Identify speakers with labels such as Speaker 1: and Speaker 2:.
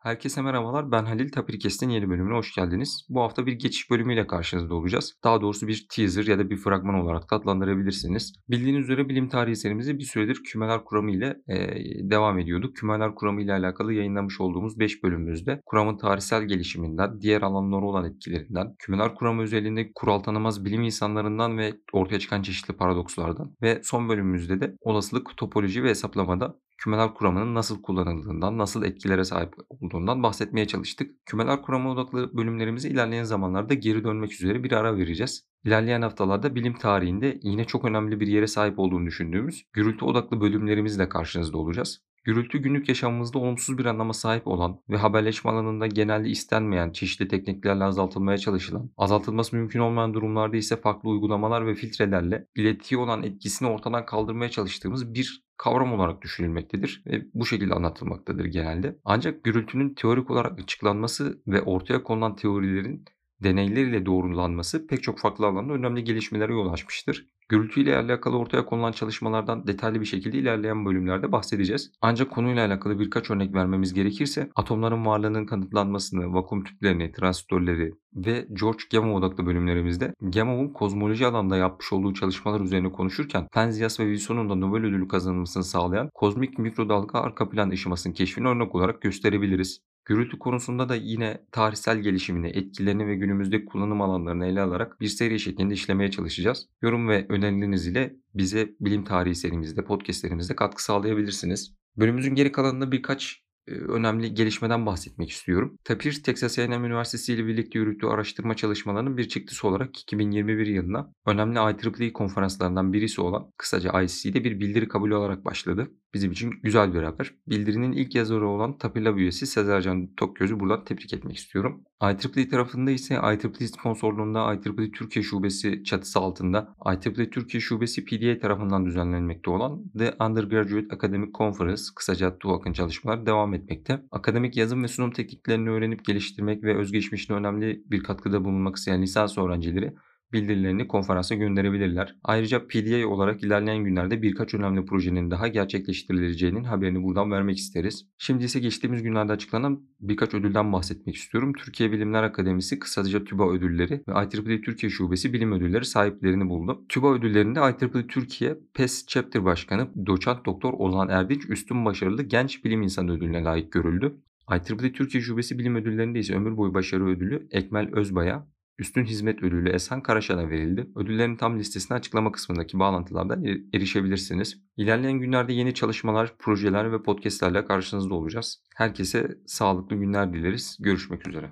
Speaker 1: Herkese merhabalar. Ben Halil Tapirkes'in yeni bölümüne hoş geldiniz. Bu hafta bir geçiş bölümüyle karşınızda olacağız. Daha doğrusu bir teaser ya da bir fragman olarak da. Bildiğiniz üzere bilim tarihi serimizi bir süredir kümeler kuramı ile e, devam ediyorduk. Kümeler kuramı ile alakalı yayınlamış olduğumuz 5 bölümümüzde kuramın tarihsel gelişiminden, diğer alanlara olan etkilerinden, kümeler kuramı özelliğinde kural tanımaz bilim insanlarından ve ortaya çıkan çeşitli paradokslardan ve son bölümümüzde de olasılık, topoloji ve hesaplamada kümeler kuramının nasıl kullanıldığından, nasıl etkilere sahip olduğundan bahsetmeye çalıştık. Kümeler kuramı odaklı bölümlerimizi ilerleyen zamanlarda geri dönmek üzere bir ara vereceğiz. İlerleyen haftalarda bilim tarihinde yine çok önemli bir yere sahip olduğunu düşündüğümüz gürültü odaklı bölümlerimizle karşınızda olacağız. Gürültü günlük yaşamımızda olumsuz bir anlama sahip olan ve haberleşme alanında genelde istenmeyen çeşitli tekniklerle azaltılmaya çalışılan, azaltılması mümkün olmayan durumlarda ise farklı uygulamalar ve filtrelerle iletiye olan etkisini ortadan kaldırmaya çalıştığımız bir kavram olarak düşünülmektedir ve bu şekilde anlatılmaktadır genelde. Ancak gürültünün teorik olarak açıklanması ve ortaya konulan teorilerin deneyler ile doğrulanması pek çok farklı alanda önemli gelişmelere yol açmıştır. Gürültü ile alakalı ortaya konulan çalışmalardan detaylı bir şekilde ilerleyen bölümlerde bahsedeceğiz. Ancak konuyla alakalı birkaç örnek vermemiz gerekirse atomların varlığının kanıtlanmasını, vakum tüplerini, transistörleri ve George Gamow odaklı bölümlerimizde Gamow'un kozmoloji alanında yapmış olduğu çalışmalar üzerine konuşurken Penzias ve Wilson'un da Nobel ödülü kazanılmasını sağlayan kozmik mikrodalga arka plan ışımasının keşfini örnek olarak gösterebiliriz. Gürültü konusunda da yine tarihsel gelişimini, etkilerini ve günümüzdeki kullanım alanlarını ele alarak bir seri şeklinde işlemeye çalışacağız. Yorum ve önerileriniz ile bize bilim tarihi serimizde, podcastlerimizde katkı sağlayabilirsiniz. Bölümümüzün geri kalanında birkaç önemli gelişmeden bahsetmek istiyorum. Tapir, Texas A&M Üniversitesi ile birlikte yürüttüğü araştırma çalışmalarının bir çıktısı olarak 2021 yılına önemli IEEE konferanslarından birisi olan kısaca ICC'de bir bildiri kabul olarak başladı. Bizim için güzel bir haber. Bildirinin ilk yazarı olan Tapir üyesi Sezercan Tokgöz'ü buradan tebrik etmek istiyorum. IEEE tarafında ise IEEE sponsorluğunda IEEE Türkiye Şubesi çatısı altında IEEE Türkiye Şubesi PDA tarafından düzenlenmekte olan The Undergraduate Academic Conference kısaca TUAC'ın çalışmaları devam etmekte. Akademik yazım ve sunum tekniklerini öğrenip geliştirmek ve özgeçmişine önemli bir katkıda bulunmak isteyen lisans öğrencileri bildirilerini konferansa gönderebilirler. Ayrıca PDA olarak ilerleyen günlerde birkaç önemli projenin daha gerçekleştirileceğinin haberini buradan vermek isteriz. Şimdi ise geçtiğimiz günlerde açıklanan birkaç ödülden bahsetmek istiyorum. Türkiye Bilimler Akademisi kısaca TÜBA ödülleri ve IEEE Türkiye Şubesi bilim ödülleri sahiplerini buldu. TÜBA ödüllerinde IEEE Türkiye PES Chapter Başkanı Doçent Doktor Ozan Erdinç üstün başarılı genç bilim insanı ödülüne layık görüldü. IEEE Türkiye Şubesi Bilim Ödülleri'nde ise ömür boyu başarı ödülü Ekmel Özbay'a, Üstün Hizmet Ödülü Esen Karaşan'a verildi. Ödüllerin tam listesini açıklama kısmındaki bağlantılardan erişebilirsiniz. İlerleyen günlerde yeni çalışmalar, projeler ve podcastlerle karşınızda olacağız. Herkese sağlıklı günler dileriz. Görüşmek üzere.